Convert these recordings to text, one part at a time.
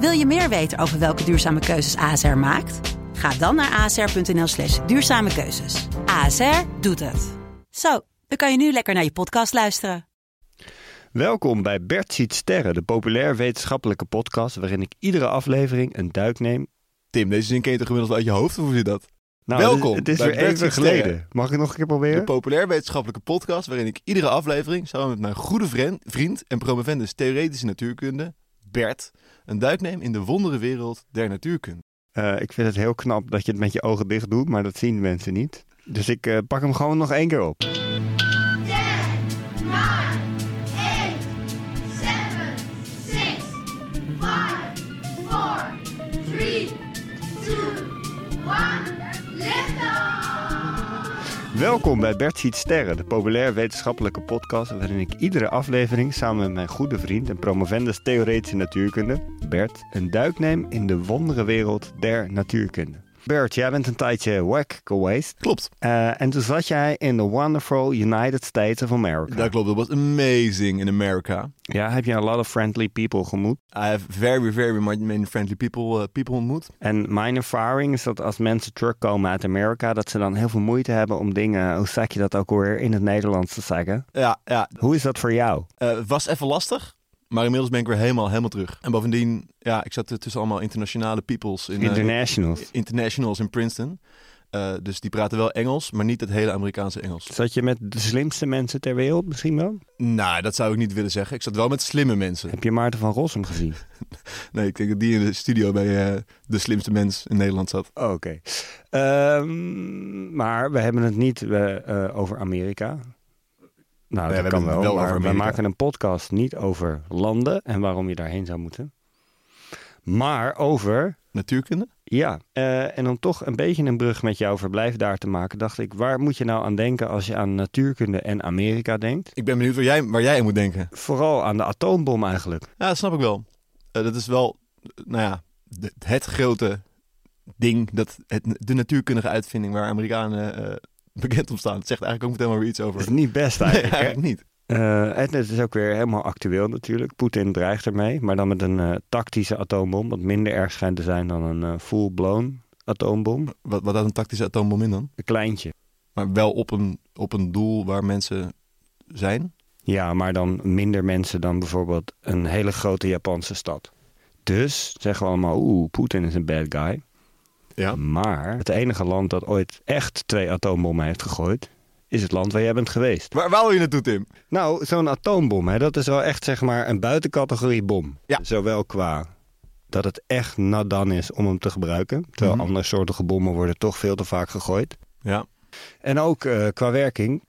Wil je meer weten over welke duurzame keuzes ASR maakt? Ga dan naar asr.nl slash duurzame keuzes. ASR doet het. Zo, dan kan je nu lekker naar je podcast luisteren. Welkom bij Bert ziet sterren, de populair wetenschappelijke podcast waarin ik iedere aflevering een duik neem. Tim, deze zin ken je toch inmiddels uit je hoofd of hoe zit dat? Nou, Welkom Het is, weer even geleden. Mag ik nog een keer De proberen? populair wetenschappelijke podcast waarin ik iedere aflevering samen met mijn goede vriend, vriend en promovendus theoretische natuurkunde, Bert, een duik neem in de wondere wereld der natuurkunde. Eh, ik vind het heel knap dat je het met je ogen dicht doet, maar dat zien mensen niet. Dus ik eh, pak hem gewoon nog één keer op. Welkom bij Bert ziet sterren, de populair wetenschappelijke podcast waarin ik iedere aflevering samen met mijn goede vriend en promovendus theoretische natuurkunde, Bert, een duik neem in de wondere wereld der natuurkunde. Bert, jij bent een tijdje wack geweest. Klopt, Eh, en toen zat jij in the wonderful United States of America. dat klopt. Dat was amazing in America. Ja, heb je a lot of friendly people gemoet. I have very, very many friendly people, uh, people ontmoet. En mijn ervaring is dat als mensen terugkomen uit Amerika, dat ze dan heel veel moeite hebben om dingen, hoe zeg je dat ook alweer, in het Nederlands te zeggen. Ja, ja. Hoe is dat voor jou? Eh, het was even lastig. Maar inmiddels ben ik weer helemaal, helemaal terug. En bovendien, ja, ik zat er tussen allemaal internationale peoples. In, eh, Internationals. internationals in Princeton. Eh, dus die praten wel Engels, maar niet het hele Amerikaanse Engels. Zat je met de slimste mensen ter wereld misschien wel? Nou, dat zou ik niet willen zeggen. Ik zat wel met slimme mensen. Heb je Maarten van Rossum gezien? Nee, ik denk dat die in de studio bij eh, de slimste mens in Nederland zat. Oh, Oké. Ehm, maar we hebben het niet over Amerika. Nou, Nee, dat kan wel. maar we maken een podcast niet over landen en waarom je daarheen zou moeten. Maar over Natuurkunde? Ja, eh, en om toch een beetje een brug met jouw verblijf daar te maken, dacht ik, waar moet je nou aan denken als je aan natuurkunde en Amerika denkt? Ik ben benieuwd waar jij, waar jij aan moet denken. Vooral aan de atoombom eigenlijk. Ja, dat snap ik wel. Eh, dat is wel, nou ja, de- het grote ding, dat het, de natuurkundige uitvinding waar Amerikanen eh, bekend om staan. Het zegt eigenlijk ook meteen maar weer iets over. Dat is niet best eigenlijk. eigenlijk niet. Eh, en het is ook weer helemaal actueel natuurlijk. Poetin dreigt ermee, maar dan met een eh, tactische atoombom, wat minder erg schijnt te zijn dan een eh, full-blown atoombom. Wat, wat houdt een tactische atoombom in dan? Een kleintje. Maar wel op een, op een doel waar mensen zijn. Ja, maar dan minder mensen dan bijvoorbeeld een hele grote Japanse stad. Dus zeggen we allemaal, oeh, Poetin is een bad guy. Ja. Maar het enige land dat ooit echt twee atoombommen heeft gegooid, is het land waar jij bent geweest. Waar, waar wil je naartoe, Tim? Nou, zo'n atoombom, hè, dat is wel echt zeg maar een buitencategorie bom. Ja. Zowel qua dat het echt nadan is om hem te gebruiken. Terwijl Mhm. andere soorten bommen worden toch veel te vaak gegooid. Ja. En ook eh, qua werking,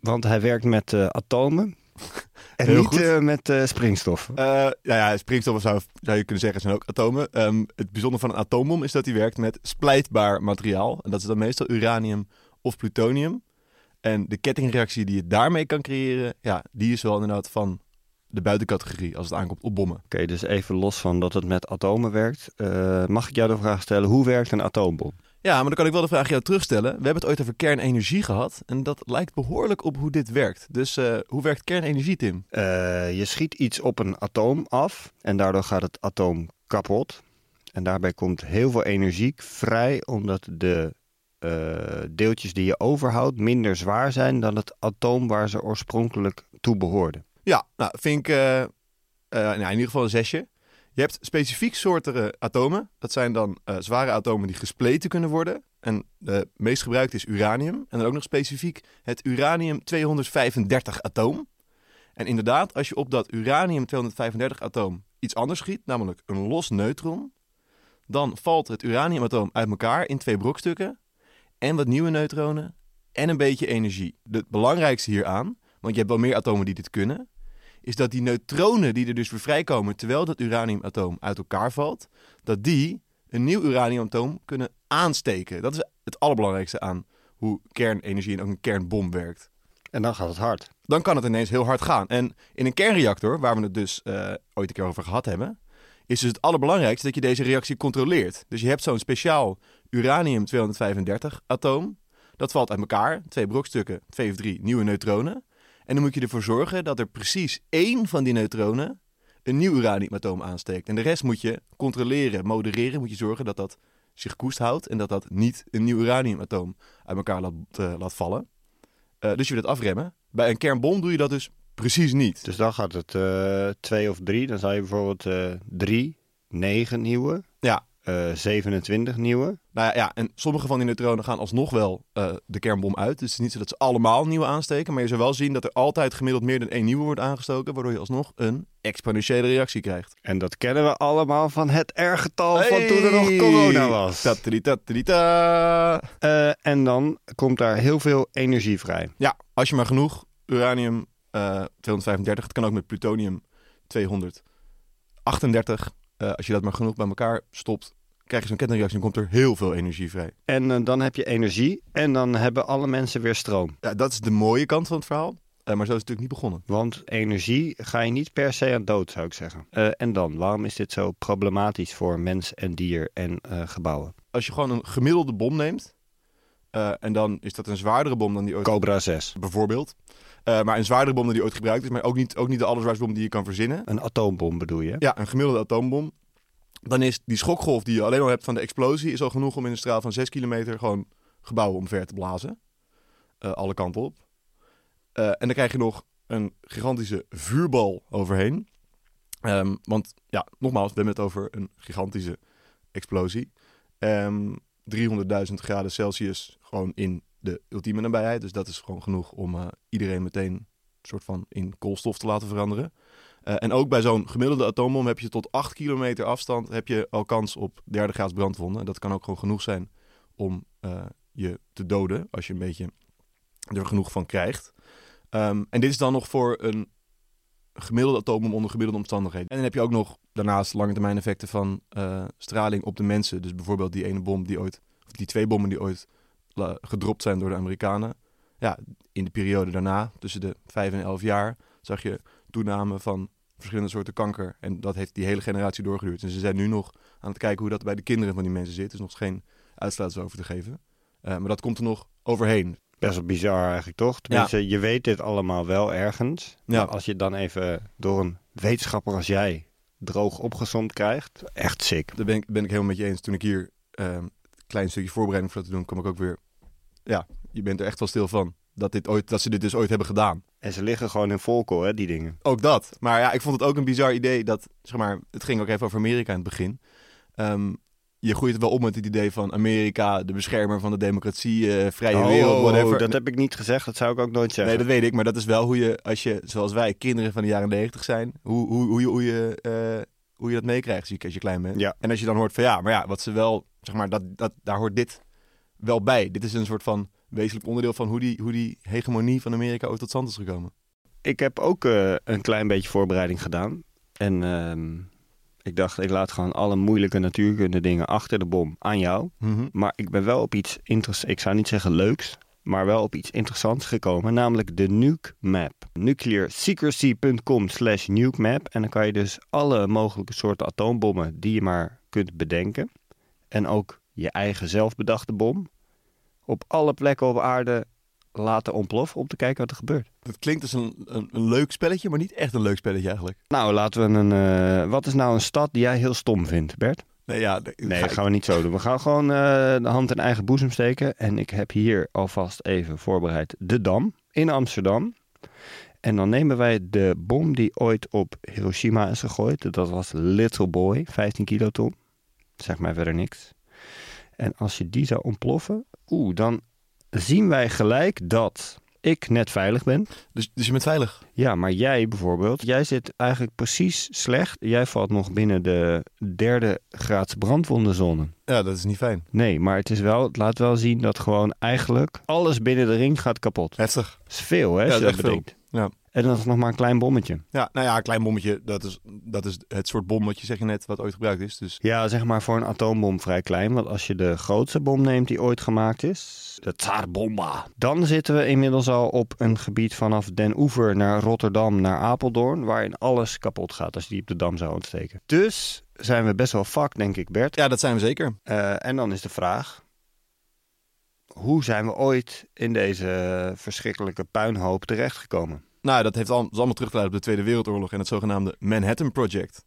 want hij werkt met eh, atomen. En Heel niet eh, met eh, springstof. Eh, ja, ja, springstoffen zou, zou je kunnen zeggen zijn ook atomen. Ehm, het bijzondere van een atoombom is dat hij werkt met splijtbaar materiaal. En dat is dan meestal uranium of plutonium. En de kettingreactie die je daarmee kan creëren, ja, die is wel inderdaad van de buitencategorie als het aankomt op bommen. Oké, dus even los van dat het met atomen werkt. eh, mag ik jou de vraag stellen, hoe werkt een atoombom? Ja, maar dan kan ik wel de vraag aan jou terugstellen. We hebben het ooit over kernenergie gehad. En dat lijkt behoorlijk op hoe dit werkt. Dus eh, hoe werkt kernenergie, Tim? Eh, je schiet iets op een atoom af en daardoor gaat het atoom kapot. En daarbij komt heel veel energie vrij, omdat de eh, deeltjes die je overhoudt minder zwaar zijn dan het atoom waar ze oorspronkelijk toe behoorden. Ja, nou, vind ik nou, in ieder geval een zesje. Je hebt specifiek soorten atomen. Dat zijn dan eh, zware atomen die gespleten kunnen worden. En de meest gebruikt is uranium. En dan ook nog specifiek het uranium-235-atoom. En inderdaad, als je op dat uranium-235-atoom iets anders schiet, namelijk een los neutron, dan valt het uraniumatoom uit elkaar in twee brokstukken en wat nieuwe neutronen en een beetje energie. Het belangrijkste hieraan, want je hebt wel meer atomen die dit kunnen, is dat die neutronen die er dus weer vrijkomen terwijl dat uraniumatoom uit elkaar valt, dat die een nieuw uraniumatoom kunnen aansteken. Dat is het allerbelangrijkste aan hoe kernenergie en ook een kernbom werkt. En dan gaat het hard. Dan kan het ineens heel hard gaan. En in een kernreactor, waar we het dus eh, ooit een keer over gehad hebben, is dus het allerbelangrijkste dat je deze reactie controleert. Dus je hebt zo'n speciaal uranium-235 atoom. Dat valt uit elkaar, twee brokstukken, twee of drie nieuwe neutronen. En dan moet je ervoor zorgen dat er precies één van die neutronen een nieuw uraniumatoom aansteekt. En de rest moet je controleren, modereren. Moet je zorgen dat dat zich koest houdt en dat dat niet een nieuw uraniumatoom uit elkaar laat, eh, laat vallen. Eh, dus je wil het afremmen. Bij een kernbom doe je dat dus precies niet. Dus dan gaat het eh, twee of drie. Dan zou je bijvoorbeeld drie, negen nieuwe, Ja, eh 27 nieuwe. Nou ja, en sommige van die neutronen gaan alsnog wel eh, de kernbom uit. Dus het is niet zo dat ze allemaal nieuwe aansteken. Maar je zou wel zien dat er altijd gemiddeld meer dan één nieuwe wordt aangestoken. Waardoor je alsnog een exponentiële reactie krijgt. En dat kennen we allemaal van het R-getal van toen er nog corona was. Eh, en dan komt daar heel veel energie vrij. Ja, als je maar genoeg uranium eh, 235, het kan ook met plutonium 238. Eh, als je dat maar genoeg bij elkaar stopt, krijg je zo'n kettingreactie en komt er heel veel energie vrij. En eh, dan heb je energie en dan hebben alle mensen weer stroom. Ja, dat is de mooie kant van het verhaal. Eh, maar zo is het natuurlijk niet begonnen. Want energie ga je niet per se aan dood, zou ik zeggen. En dan, waarom is dit zo problematisch voor mens en dier en gebouwen? als je gewoon een gemiddelde bom neemt. Eh, en dan is dat een zwaardere bom dan die ooit. Cobra 6. Bijvoorbeeld. Eh, maar een zwaardere bom dan die ooit gebruikt is. Maar ook niet, ook niet de allerzwaarste bom die je kan verzinnen. Een atoombom bedoel je? Ja, een gemiddelde atoombom. Dan is die schokgolf die je alleen al hebt van de explosie. is al genoeg om in een straal van 6 kilometer. gewoon gebouwen omver te blazen. Eh, alle kanten op. En dan krijg je nog een gigantische vuurbal overheen. Ehm, want ja, nogmaals, we hebben het over een gigantische explosie. Ehm 300.000 graden Celsius gewoon in de ultieme nabijheid. Dus dat is gewoon genoeg om eh, iedereen meteen een soort van in koolstof te laten veranderen. Eh, en ook bij zo'n gemiddelde atoombom heb je tot 8 kilometer afstand heb je al kans op derde graads brandwonden. Dat kan ook gewoon genoeg zijn om eh, je te doden als je een beetje er genoeg van krijgt. Ehm, en dit is dan nog voor een gemiddelde atoombom onder gemiddelde omstandigheden. En dan heb je ook nog daarnaast lange termijn effecten van straling op de mensen. Dus bijvoorbeeld die ene bom die ooit, of die twee bommen die ooit gedropt zijn door de Amerikanen. Ja, in de periode daarna, tussen de 5 en 11 jaar, zag je toename van verschillende soorten kanker. En dat heeft die hele generatie doorgeduurd. En ze zijn nu nog aan het kijken hoe dat bij de kinderen van die mensen zit. Er is nog geen uitsluitsel over te geven. Eh, maar dat komt er nog overheen. Best wel bizar eigenlijk, toch? Tenminste, je weet dit allemaal wel ergens. Ja. Als je het dan even door een wetenschapper als jij droog opgezomd krijgt, echt sick. Daar ben ik, ben ik helemaal met je eens. Toen ik hier ehm, klein stukje voorbereiding voor te doen, kwam ik ook weer... Ja, je bent er echt wel stil van. Dat, dit ooit, dat ze dit dus ooit hebben gedaan. En ze liggen gewoon in volko, hè, die dingen. Ook dat. Maar ja, ik vond het ook een bizar idee dat, zeg maar, het ging ook even over Amerika in het begin. Ehm, je groeit het wel op met het idee van Amerika, de beschermer van de democratie, eh, vrije wereld, whatever. Oh, dat heb ik niet gezegd, dat zou ik ook nooit zeggen. Nee, dat weet ik, maar dat is wel hoe je, als je, zoals wij, kinderen van de jaren negentig zijn, hoe, hoe, hoe, je, hoe, je, eh, hoe je dat meekrijgt zie ik als je klein bent. Ja. En als je dan hoort van ja, maar ja, wat ze wel, zeg maar, dat, dat, daar hoort dit wel bij. Dit is een soort van wezenlijk onderdeel van hoe die, hoe die hegemonie van Amerika ooit tot stand is gekomen. Ik heb ook eh, een klein beetje voorbereiding gedaan. En ehm, ik dacht, ik laat gewoon alle moeilijke natuurkunde dingen achter de bom aan jou. Maar ik ben wel op iets interessants, ik zou niet zeggen leuks, maar wel op iets interessants gekomen, namelijk de Nuke Map. Nuclearsecrecy.com slash Nuke Map. En dan kan je dus alle mogelijke soorten atoombommen die je maar kunt bedenken. En ook je eigen zelfbedachte bom. Op alle plekken op aarde laten ontploffen om te kijken wat er gebeurt. Het klinkt als een, een, een leuk spelletje, maar niet echt een leuk spelletje eigenlijk. Nou, laten we een. eh, wat is nou een stad die jij heel stom vindt, Bert? Nee, ja, Nee, ga dat gaan we niet zo doen. We gaan gewoon eh, de hand in eigen boezem steken. En ik heb hier alvast even voorbereid de Dam in Amsterdam. En dan nemen wij de bom die ooit op Hiroshima is gegooid. Dat was Little Boy, 15 kiloton. Zeg mij verder niks. En als je die zou ontploffen, oeh, dan zien wij gelijk dat ik net veilig ben. Dus, dus je bent veilig. Ja, maar jij bijvoorbeeld, jij zit eigenlijk precies slecht. Jij valt nog binnen de derde graads brandwondenzone. Ja, dat is niet fijn. Nee, maar het is wel, het laat wel zien dat gewoon eigenlijk alles binnen de ring gaat kapot. Heftig. Dat is veel, hè, Ja, als je dat bedenkt. Ja. En dan is nog maar een klein bommetje. Ja, nou ja, een klein bommetje, dat is, dat is het soort bom wat je zeg je net, wat ooit gebruikt is. Dus Ja, zeg maar voor een atoombom vrij klein. Want als je de grootste bom neemt die ooit gemaakt is, de Tsarbomba, dan zitten we inmiddels al op een gebied vanaf Den Oever naar Rotterdam naar Apeldoorn, waarin alles kapot gaat als je die op de dam zou ontsteken. Dus zijn we best wel fucked, denk ik, Bert. ja, dat zijn we zeker. Eh, en dan is de vraag: hoe zijn we ooit in deze verschrikkelijke puinhoop terechtgekomen? Nou, dat heeft al, is allemaal teruggeleid op de Tweede Wereldoorlog en het zogenaamde Manhattan Project.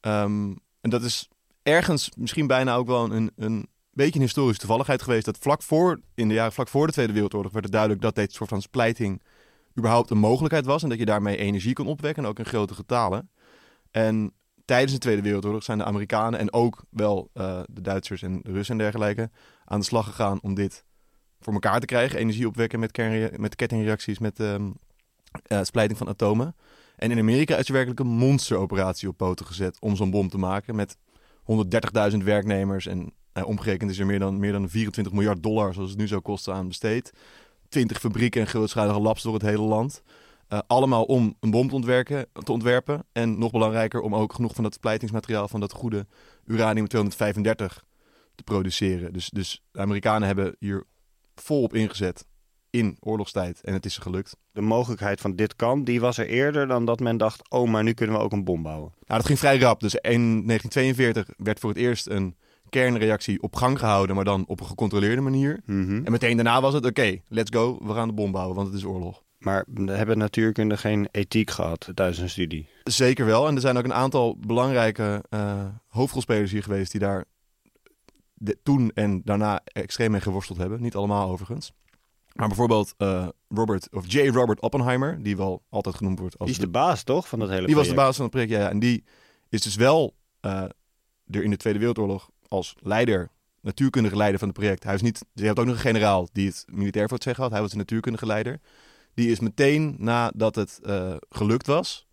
Ehm, en dat is ergens misschien bijna ook wel een, een beetje een historische toevalligheid geweest. Dat vlak voor, in de jaren vlak voor de Tweede Wereldoorlog werd het duidelijk dat dit soort van splijting überhaupt een mogelijkheid was. En dat je daarmee energie kon opwekken, en ook in grote getalen. En tijdens de Tweede Wereldoorlog zijn de Amerikanen en ook wel eh, de Duitsers en de Russen en dergelijke aan de slag gegaan om dit voor elkaar te krijgen. Energie opwekken met, met kettingreacties, met ehm, eh, splijting van atomen. En in Amerika is er werkelijk een monsteroperatie op poten gezet om zo'n bom te maken. Met 130.000 werknemers en eh, omgerekend is er meer dan, meer dan 24 miljard dollar, zoals het nu zou kosten, aan besteed. 20 fabrieken en grootschalige labs door het hele land. Eh, allemaal om een bom te ontwerpen, te ontwerpen. En nog belangrijker, om ook genoeg van dat splijtingsmateriaal, van dat goede uranium-235 te produceren. Dus, dus de Amerikanen hebben hier volop ingezet in oorlogstijd. En het is ze gelukt. De mogelijkheid van dit kan, die was er eerder dan dat men dacht: oh, maar nu kunnen we ook een bom bouwen. Nou, dat ging vrij rap. Dus in 1942 werd voor het eerst een kernreactie op gang gehouden, maar dan op een gecontroleerde manier. Mhm. En meteen daarna was het, oké, let's go, we gaan de bom bouwen, want het is oorlog. Maar we hebben natuurkunde geen ethiek gehad tijdens een studie. Zeker wel. En er zijn ook een aantal belangrijke eh, hoofdrolspelers hier geweest die daar de- toen en daarna extreem mee geworsteld hebben. Niet allemaal overigens. Maar bijvoorbeeld eh, Robert, of J. Robert Oppenheimer, die wel altijd genoemd wordt als Die is de baas, toch, van dat hele Die was de project? baas van het project, ja. ja. En die is dus wel eh, er in de Tweede Wereldoorlog als leider, natuurkundige leider van het project. Hij is niet, je hebt ook nog een generaal die het militair voor het zeggen had. Hij was de natuurkundige leider. Die is meteen nadat het eh, gelukt was,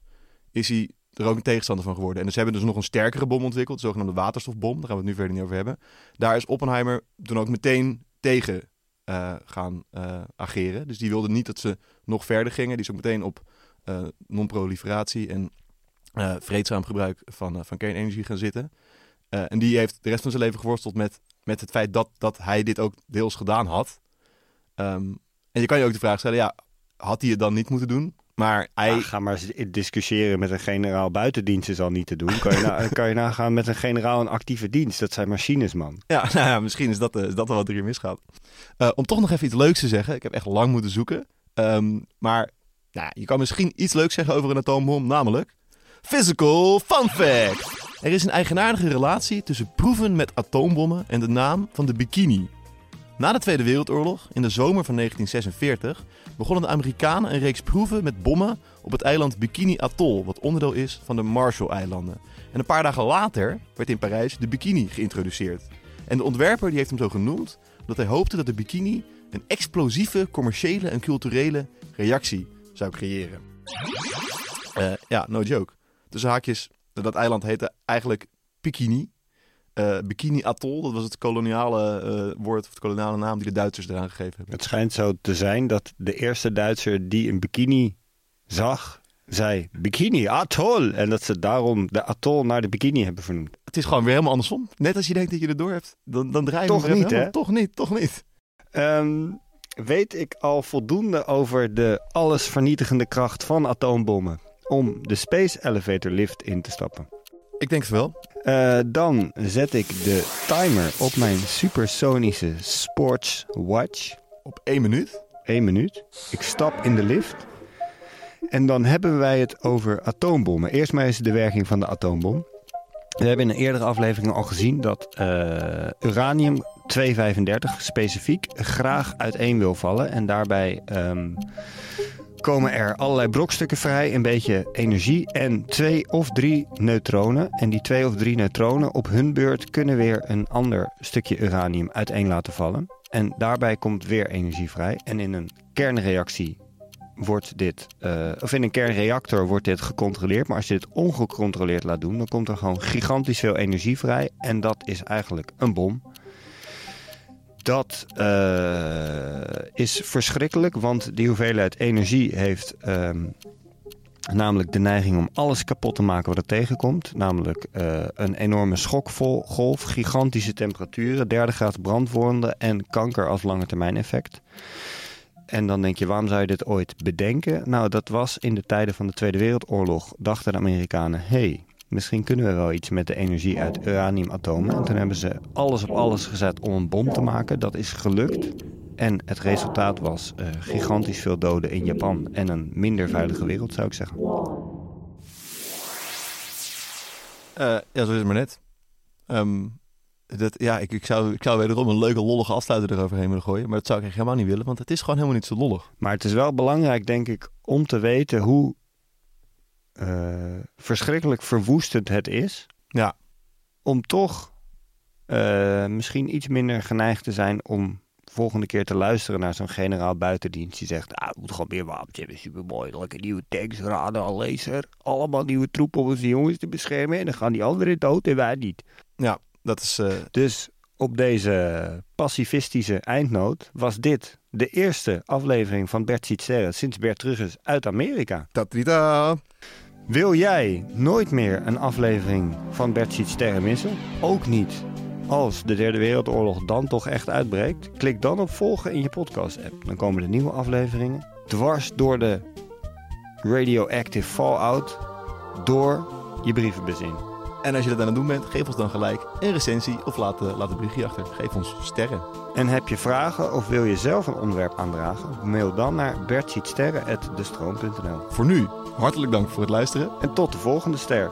is hij er ook een tegenstander van geworden. En ze hebben dus nog een sterkere bom ontwikkeld, de zogenaamde waterstofbom. Daar gaan we het nu verder niet over hebben. Daar is Oppenheimer toen ook meteen tegen eh, gaan eh, ageren. Dus die wilde niet dat ze nog verder gingen. Die is ook meteen op non-proliferatie en vreedzaam gebruik van, van kernenergie gaan zitten. Eh, en die heeft de rest van zijn leven geworsteld met, met het feit dat, dat hij dit ook deels gedaan had. Ehm, en je kan je ook de vraag stellen, ja, had hij het dan niet moeten doen? Maar hij... Ah, ga maar discussiëren met een generaal buitendienst is al niet te doen. Kan je, na, kan je nagaan met een generaal een actieve dienst? Dat zijn machines, man. Ja, nou ja, misschien is dat, eh, is dat wel wat er hier misgaat. Eh, om toch nog even iets leuks te zeggen. Ik heb echt lang moeten zoeken. Ehm, maar nou, je kan misschien iets leuks zeggen over een atoombom, namelijk... Physical fun fact! Er is een eigenaardige relatie tussen proeven met atoombommen en de naam van de bikini. Na de Tweede Wereldoorlog, in de zomer van 1946, begonnen de Amerikanen een reeks proeven met bommen op het eiland Bikini Atoll, wat onderdeel is van de Marshall-eilanden. En een paar dagen later werd in Parijs de bikini geïntroduceerd. En de ontwerper die heeft hem zo genoemd omdat hij hoopte dat de bikini een explosieve commerciële en culturele reactie zou creëren. Eh, ja, no joke. Tussen haakjes, dat eiland heette eigenlijk Bikini. Eh, Bikini Atoll, dat was het koloniale eh, woord of de koloniale naam die de Duitsers eraan gegeven hebben. Het schijnt zo te zijn dat de eerste Duitser die een bikini zag, zei bikini, atoll. En dat ze daarom de atoll naar de bikini hebben vernoemd. Het is gewoon weer helemaal andersom. Net als je denkt dat je het door hebt, dan, dan draai je Toch niet, hè? Toch niet, toch niet. Ehm, weet ik al voldoende over de allesvernietigende kracht van atoombommen om de Space Elevator Lift in te stappen? Ik denk het wel. Eh, dan zet ik de timer op mijn supersonische Sports Watch. Op één minuut. 1 minuut. Ik stap in de lift. En dan hebben wij het over atoombommen. Eerst maar eens de werking van de atoombom. We hebben in een eerdere aflevering al gezien dat eh, uranium 235 specifiek graag uiteen wil vallen. En daarbij ehm, komen er allerlei brokstukken vrij, een beetje energie en twee of drie neutronen. En die twee of drie neutronen op hun beurt kunnen weer een ander stukje uranium uiteen laten vallen. En daarbij komt weer energie vrij. En in een kernreactie wordt dit, eh, of in een kernreactor wordt dit gecontroleerd. Maar als je dit ongecontroleerd laat doen, dan komt er gewoon gigantisch veel energie vrij. En dat is eigenlijk een bom. Dat eh, is verschrikkelijk, want die hoeveelheid energie heeft ehm, namelijk de neiging om alles kapot te maken wat er tegenkomt. Namelijk eh, een enorme schokgolf, gigantische temperaturen, derde graad brandwonden en kanker als lange termijn effect. En dan denk je, waarom zou je dit ooit bedenken? Nou, dat was in de tijden van de Tweede Wereldoorlog. Dachten de Amerikanen, hey, misschien kunnen we wel iets met de energie uit uraniumatomen. En toen hebben ze alles op alles gezet om een bom te maken. Dat is gelukt. En het resultaat was eh, gigantisch veel doden in Japan en een minder veilige wereld, zou ik zeggen. Eh, ja, zo is het maar net. Ehm, dat, ja, ik, ik, zou, ik zou wederom een leuke lollige afsluiter eroverheen willen gooien. Maar dat zou ik helemaal niet willen, want het is gewoon helemaal niet zo lollig. Maar het is wel belangrijk, denk ik, om te weten hoe eh, verschrikkelijk verwoestend het is. Ja. Om toch eh, misschien iets minder geneigd te zijn om volgende keer te luisteren naar zo'n generaal buitendienst die zegt, ah, we moeten gewoon meer wapens hebben, supermooi, lekker nieuwe tanks, radar, laser, allemaal nieuwe troepen om onze jongens te beschermen en dan gaan die anderen dood en wij niet. Ja, dat is... eh, Dus op deze pacifistische eindnoot was dit de eerste aflevering van Bert Ziet Sterren sinds Bert terug is uit Amerika. Tatrita. Wil jij nooit meer een aflevering van Bert Ziet Sterren missen? Ook niet als de Derde Wereldoorlog dan toch echt uitbreekt? Klik dan op volgen in je podcast-app. Dan komen de nieuwe afleveringen dwars door de radioactive fallout door je brievenbus in. En als je dat aan het doen bent, geef ons dan gelijk een recensie of laat, eh, laat een berichtje achter. Geef ons sterren. En heb je vragen of wil je zelf een onderwerp aandragen? Mail dan naar bertzietsterren.destroom.nl Voor nu, hartelijk dank voor het luisteren. En tot de volgende ster.